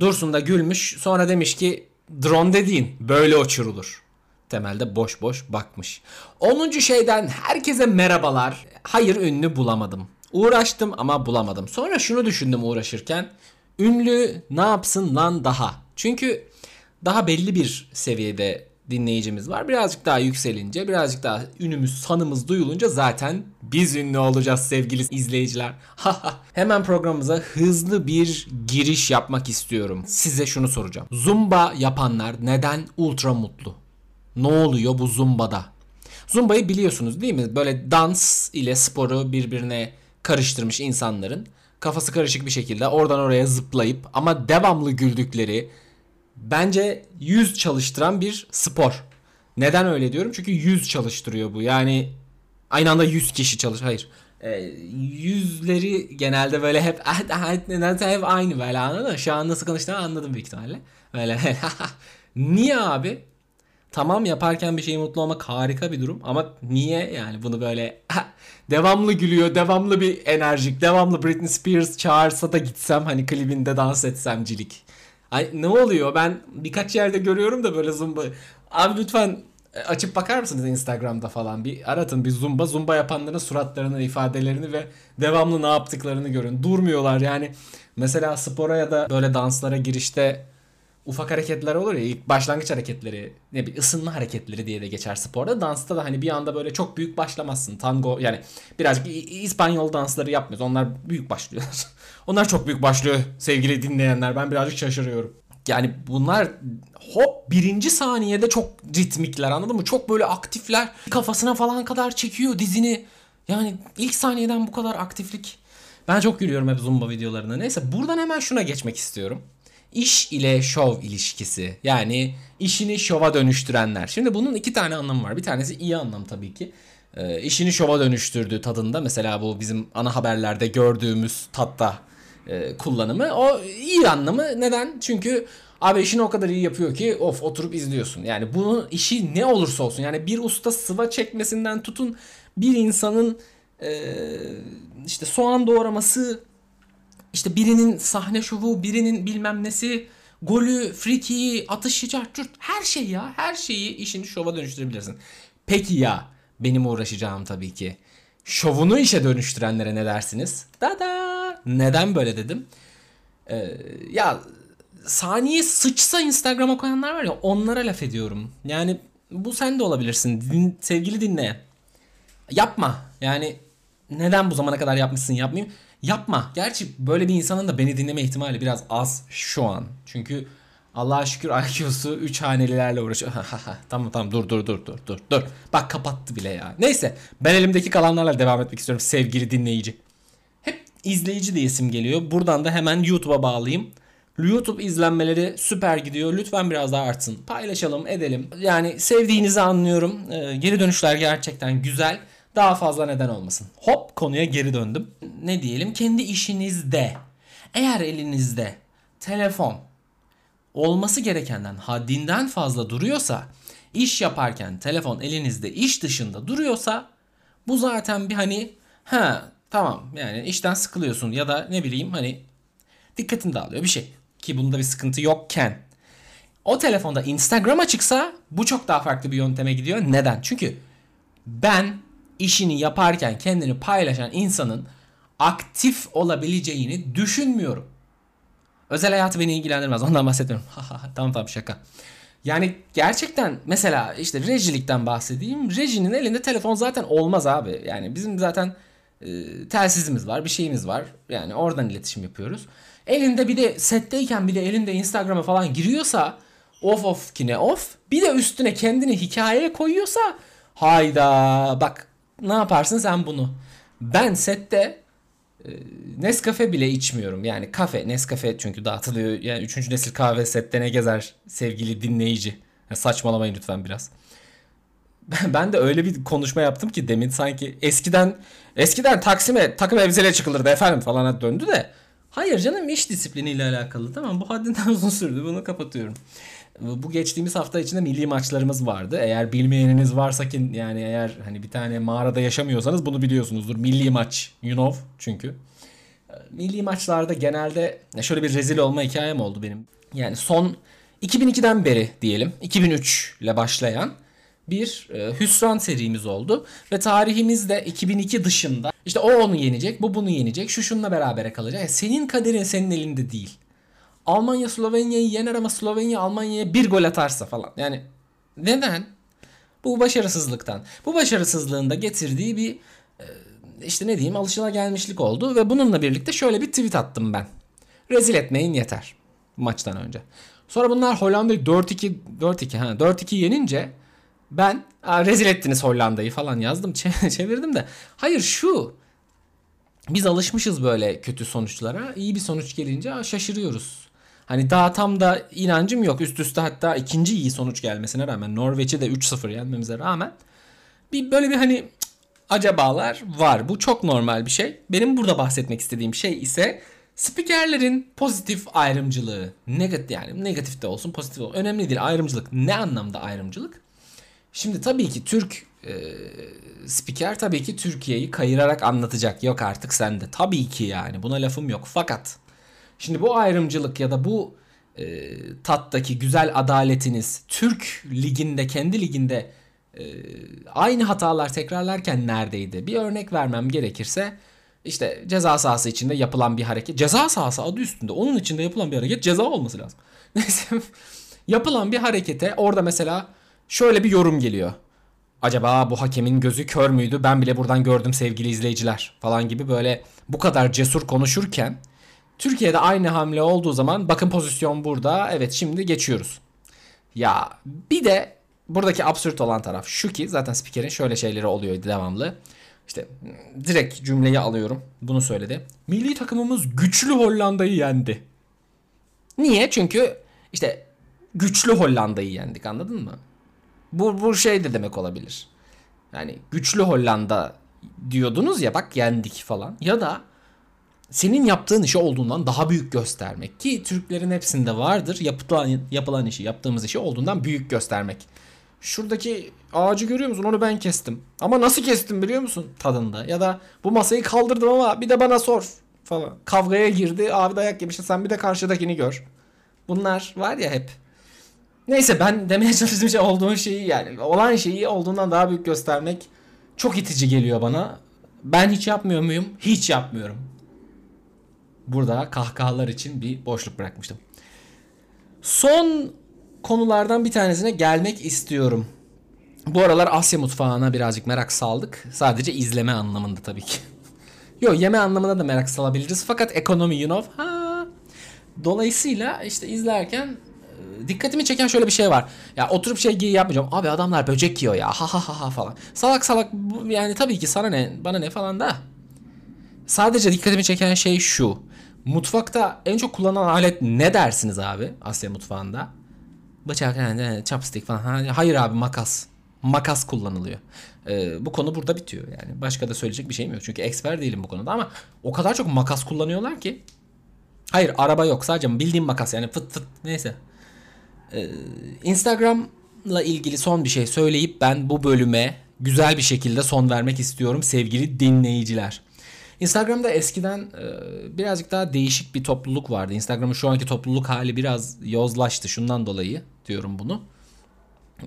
Dursun da gülmüş. Sonra demiş ki drone dediğin böyle uçurulur. Temelde boş boş bakmış. 10. şeyden herkese merhabalar. Hayır ünlü bulamadım. Uğraştım ama bulamadım. Sonra şunu düşündüm uğraşırken. Ünlü ne yapsın lan daha? Çünkü daha belli bir seviyede dinleyicimiz var. Birazcık daha yükselince, birazcık daha ünümüz, sanımız duyulunca zaten biz ünlü olacağız sevgili izleyiciler. Hemen programımıza hızlı bir giriş yapmak istiyorum. Size şunu soracağım. Zumba yapanlar neden ultra mutlu? Ne oluyor bu zumbada? Zumba'yı biliyorsunuz değil mi? Böyle dans ile sporu birbirine karıştırmış insanların kafası karışık bir şekilde oradan oraya zıplayıp ama devamlı güldükleri bence yüz çalıştıran bir spor. Neden öyle diyorum? Çünkü yüz çalıştırıyor bu. Yani aynı anda yüz kişi çalış. Hayır. E, yüzleri genelde böyle hep nedense hep aynı böyle anladın mı? Şu an nasıl konuştuğumu anladım büyük ihtimalle. Böyle Niye abi? Tamam yaparken bir şeyi mutlu olmak harika bir durum ama niye yani bunu böyle devamlı gülüyor, devamlı bir enerjik, devamlı Britney Spears çağırsa da gitsem hani klibinde dans etsemcilik. Ay ne oluyor? Ben birkaç yerde görüyorum da böyle zumba. Abi lütfen e, açıp bakar mısınız Instagram'da falan bir aratın bir zumba zumba yapanların suratlarını ifadelerini ve devamlı ne yaptıklarını görün durmuyorlar yani mesela spora ya da böyle danslara girişte ufak hareketler olur ya ilk başlangıç hareketleri ne bir ısınma hareketleri diye de geçer sporda. Dansta da hani bir anda böyle çok büyük başlamazsın. Tango yani birazcık İspanyol dansları yapmıyoruz. Onlar büyük başlıyor. Onlar çok büyük başlıyor sevgili dinleyenler. Ben birazcık şaşırıyorum. Yani bunlar hop birinci saniyede çok ritmikler anladın mı? Çok böyle aktifler. Kafasına falan kadar çekiyor dizini. Yani ilk saniyeden bu kadar aktiflik. Ben çok gülüyorum hep Zumba videolarına. Neyse buradan hemen şuna geçmek istiyorum iş ile şov ilişkisi. Yani işini şova dönüştürenler. Şimdi bunun iki tane anlamı var. Bir tanesi iyi anlam tabii ki. E, işini şova dönüştürdüğü tadında mesela bu bizim ana haberlerde gördüğümüz tatta e, kullanımı. O iyi anlamı neden? Çünkü abi işini o kadar iyi yapıyor ki of oturup izliyorsun. Yani bunun işi ne olursa olsun yani bir usta sıva çekmesinden tutun bir insanın e, işte soğan doğraması işte birinin sahne şovu, birinin bilmem nesi, golü, frikiyi, atışı, çarçurt her şey ya. Her şeyi işini şova dönüştürebilirsin. Peki ya benim uğraşacağım tabii ki. Şovunu işe dönüştürenlere ne dersiniz? Da da. Neden böyle dedim? Ee, ya saniye sıçsa Instagram'a koyanlar var ya onlara laf ediyorum. Yani bu sen de olabilirsin din, sevgili dinleyen. Yapma. Yani neden bu zamana kadar yapmışsın yapmayayım? Yapma. Gerçi böyle bir insanın da beni dinleme ihtimali biraz az şu an. Çünkü Allah'a şükür IQ'su 3 hanelilerle uğraşıyor. tamam tamam dur dur dur dur dur dur. Bak kapattı bile ya. Neyse ben elimdeki kalanlarla devam etmek istiyorum sevgili dinleyici. Hep izleyici diye isim geliyor. Buradan da hemen YouTube'a bağlayayım. YouTube izlenmeleri süper gidiyor. Lütfen biraz daha artsın. Paylaşalım, edelim. Yani sevdiğinizi anlıyorum. Ee, geri dönüşler gerçekten güzel daha fazla neden olmasın. Hop konuya geri döndüm. Ne diyelim kendi işinizde eğer elinizde telefon olması gerekenden haddinden fazla duruyorsa iş yaparken telefon elinizde iş dışında duruyorsa bu zaten bir hani ha tamam yani işten sıkılıyorsun ya da ne bileyim hani dikkatin dağılıyor bir şey ki bunda bir sıkıntı yokken o telefonda Instagram açıksa bu çok daha farklı bir yönteme gidiyor. Neden? Çünkü ben işini yaparken kendini paylaşan insanın aktif olabileceğini düşünmüyorum. Özel hayatı beni ilgilendirmez. Ondan bahsetmiyorum. tamam tamam şaka. Yani gerçekten mesela işte rejilikten bahsedeyim. Rejinin elinde telefon zaten olmaz abi. Yani bizim zaten e, telsizimiz var, bir şeyimiz var. Yani oradan iletişim yapıyoruz. Elinde bir de setteyken bir de elinde Instagram'a falan giriyorsa off off kine off. Bir de üstüne kendini hikayeye koyuyorsa hayda bak ne yaparsın sen bunu? Ben sette e, Nescafe bile içmiyorum. Yani kafe, Nescafe çünkü dağıtılıyor. Yani üçüncü nesil kahve sette ne gezer sevgili dinleyici. Ya saçmalamayın lütfen biraz. Ben de öyle bir konuşma yaptım ki demin sanki eskiden eskiden Taksim'e takım elbiseyle çıkılırdı efendim falana döndü de. Hayır canım iş disipliniyle alakalı. Tamam bu haddinden uzun sürdü. Bunu kapatıyorum. Bu geçtiğimiz hafta içinde milli maçlarımız vardı. Eğer bilmeyeniniz varsa ki yani eğer hani bir tane mağarada yaşamıyorsanız bunu biliyorsunuzdur. Milli maç, you know çünkü. milli maçlarda genelde şöyle bir rezil olma hikayem oldu benim. Yani son 2002'den beri diyelim 2003 ile başlayan bir e, hüsran serimiz oldu. Ve tarihimizde 2002 dışında işte o onu yenecek, bu bunu yenecek, şu şununla berabere kalacak. Yani senin kaderin senin elinde değil. Almanya Slovenya'yı yener ama Slovenya Almanya'ya bir gol atarsa falan. Yani neden? Bu başarısızlıktan. Bu başarısızlığın da getirdiği bir e, işte ne diyeyim alışılagelmişlik oldu ve bununla birlikte şöyle bir tweet attım ben. Rezil etmeyin yeter maçtan önce. Sonra bunlar Hollanda'yı 4-2 4-2 ha 4-2 yenince ben rezil ettiniz Hollanda'yı falan yazdım çevirdim de. Hayır şu biz alışmışız böyle kötü sonuçlara. İyi bir sonuç gelince şaşırıyoruz. Hani daha tam da inancım yok. Üst üste hatta ikinci iyi sonuç gelmesine rağmen Norveç'i de 3-0 yenmemize rağmen bir böyle bir hani acabalar var. Bu çok normal bir şey. Benim burada bahsetmek istediğim şey ise spikerlerin pozitif ayrımcılığı. Negatif yani negatif de olsun pozitif olsun. Önemli değil ayrımcılık. Ne anlamda ayrımcılık? Şimdi tabii ki Türk e, spiker tabii ki Türkiye'yi kayırarak anlatacak. Yok artık sende. Tabii ki yani buna lafım yok. Fakat şimdi bu ayrımcılık ya da bu e, tattaki güzel adaletiniz Türk liginde kendi liginde e, aynı hatalar tekrarlarken neredeydi? Bir örnek vermem gerekirse işte ceza sahası içinde yapılan bir hareket. Ceza sahası adı üstünde. Onun içinde yapılan bir hareket ceza olması lazım. Neyse yapılan bir harekete orada mesela şöyle bir yorum geliyor. Acaba bu hakemin gözü kör müydü? Ben bile buradan gördüm sevgili izleyiciler falan gibi böyle bu kadar cesur konuşurken Türkiye'de aynı hamle olduğu zaman bakın pozisyon burada. Evet şimdi geçiyoruz. Ya bir de buradaki absürt olan taraf şu ki zaten spikerin şöyle şeyleri oluyor devamlı. İşte direkt cümleyi alıyorum. Bunu söyledi. Milli takımımız güçlü Hollanda'yı yendi. Niye? Çünkü işte güçlü Hollanda'yı yendik anladın mı? Bu, bu şey de demek olabilir. Yani güçlü Hollanda diyordunuz ya bak yendik falan. Ya da senin yaptığın işi olduğundan daha büyük göstermek ki Türklerin hepsinde vardır. Yapılan, yapılan işi, yaptığımız işi olduğundan büyük göstermek. Şuradaki ağacı görüyor musun? Onu ben kestim. Ama nasıl kestim biliyor musun? Tadında. Ya da bu masayı kaldırdım ama bir de bana sor falan. Kavgaya girdi. Abi dayak yemişti. Sen bir de karşıdakini gör. Bunlar var ya hep. Neyse ben demeye çalıştığım şey olduğun şeyi yani olan şeyi olduğundan daha büyük göstermek çok itici geliyor bana. Ben hiç yapmıyor muyum? Hiç yapmıyorum. Burada kahkahalar için bir boşluk bırakmıştım. Son konulardan bir tanesine gelmek istiyorum. Bu aralar Asya mutfağına birazcık merak saldık. Sadece izleme anlamında tabii ki. Yo yeme anlamında da merak salabiliriz. Fakat ekonomi you know. Ha. Dolayısıyla işte izlerken e, dikkatimi çeken şöyle bir şey var. Ya oturup şey yapmayacağım. Abi adamlar böcek yiyor ya. Ha ha ha ha falan. Salak salak yani tabii ki sana ne bana ne falan da. Sadece dikkatimi çeken şey şu. Mutfakta en çok kullanılan alet ne dersiniz abi Asya mutfağında? Bıçak, yani, chopstick falan. Hayır abi makas. Makas kullanılıyor. Ee, bu konu burada bitiyor yani. Başka da söyleyecek bir şeyim yok. Çünkü eksper değilim bu konuda ama o kadar çok makas kullanıyorlar ki. Hayır araba yok sadece bildiğim makas yani fıt fıt neyse. Ee, Instagram'la ilgili son bir şey söyleyip ben bu bölüme güzel bir şekilde son vermek istiyorum sevgili dinleyiciler. Instagram'da eskiden e, birazcık daha değişik bir topluluk vardı. Instagram'ın şu anki topluluk hali biraz yozlaştı şundan dolayı diyorum bunu.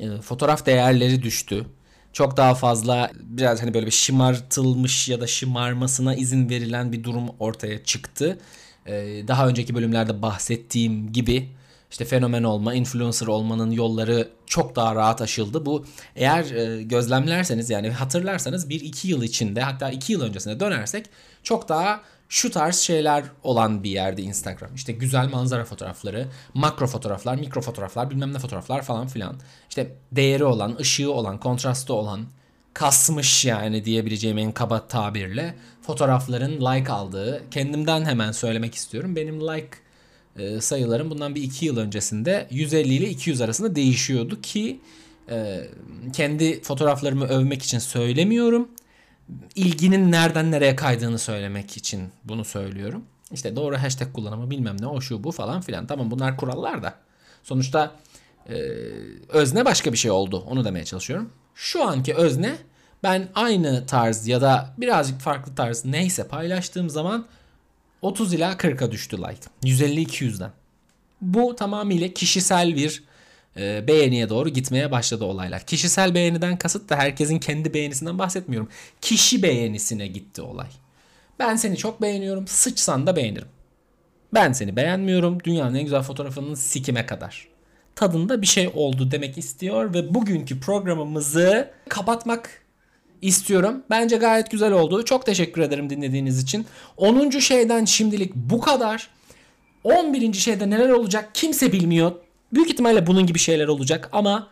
E, fotoğraf değerleri düştü. Çok daha fazla biraz hani böyle bir şımartılmış ya da şımarmasına izin verilen bir durum ortaya çıktı. E, daha önceki bölümlerde bahsettiğim gibi işte fenomen olma, influencer olmanın yolları çok daha rahat aşıldı. Bu eğer e, gözlemlerseniz yani hatırlarsanız 1-2 yıl içinde hatta 2 yıl öncesine dönersek çok daha şu tarz şeyler olan bir yerde Instagram. İşte güzel manzara fotoğrafları, makro fotoğraflar, mikro fotoğraflar, bilmem ne fotoğraflar falan filan. İşte değeri olan, ışığı olan, kontrastı olan, kasmış yani diyebileceğim en kaba tabirle fotoğrafların like aldığı. Kendimden hemen söylemek istiyorum. Benim like e, sayılarım bundan bir iki yıl öncesinde 150 ile 200 arasında değişiyordu ki e, kendi fotoğraflarımı övmek için söylemiyorum. İlginin nereden nereye kaydığını söylemek için bunu söylüyorum. İşte doğru hashtag kullanımı bilmem ne o şu bu falan filan. Tamam bunlar kurallar da. Sonuçta e, özne başka bir şey oldu. Onu demeye çalışıyorum. Şu anki özne ben aynı tarz ya da birazcık farklı tarz neyse paylaştığım zaman 30 ila 40'a düştü like. 150-200'den. Bu tamamıyla kişisel bir e, beğeniye doğru gitmeye başladı olaylar. Kişisel beğeniden kasıt da herkesin kendi beğenisinden bahsetmiyorum. Kişi beğenisine gitti olay. Ben seni çok beğeniyorum. Sıçsan da beğenirim. Ben seni beğenmiyorum. Dünyanın en güzel fotoğrafının sikime kadar. Tadında bir şey oldu demek istiyor ve bugünkü programımızı kapatmak istiyorum. Bence gayet güzel oldu. Çok teşekkür ederim dinlediğiniz için. 10. şeyden şimdilik bu kadar. 11. şeyde neler olacak kimse bilmiyor. Büyük ihtimalle bunun gibi şeyler olacak ama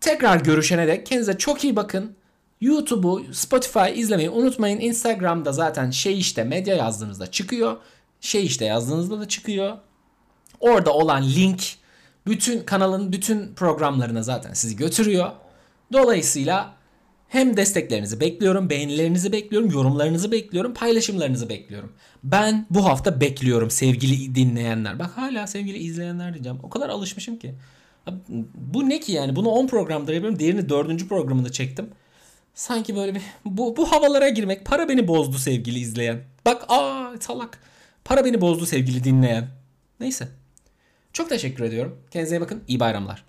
tekrar görüşene dek kendinize çok iyi bakın. YouTube'u, Spotify izlemeyi unutmayın. Instagram'da zaten şey işte medya yazdığınızda çıkıyor. Şey işte yazdığınızda da çıkıyor. Orada olan link bütün kanalın bütün programlarına zaten sizi götürüyor. Dolayısıyla hem desteklerinizi bekliyorum, beğenilerinizi bekliyorum, yorumlarınızı bekliyorum, paylaşımlarınızı bekliyorum. Ben bu hafta bekliyorum sevgili dinleyenler. Bak hala sevgili izleyenler diyeceğim. O kadar alışmışım ki. Bu ne ki yani? Bunu 10 programda yapıyorum. Diğerini 4. programında çektim. Sanki böyle bir bu, bu havalara girmek para beni bozdu sevgili izleyen. Bak aa salak. Para beni bozdu sevgili dinleyen. Neyse. Çok teşekkür ediyorum. Kendinize iyi bakın. İyi bayramlar.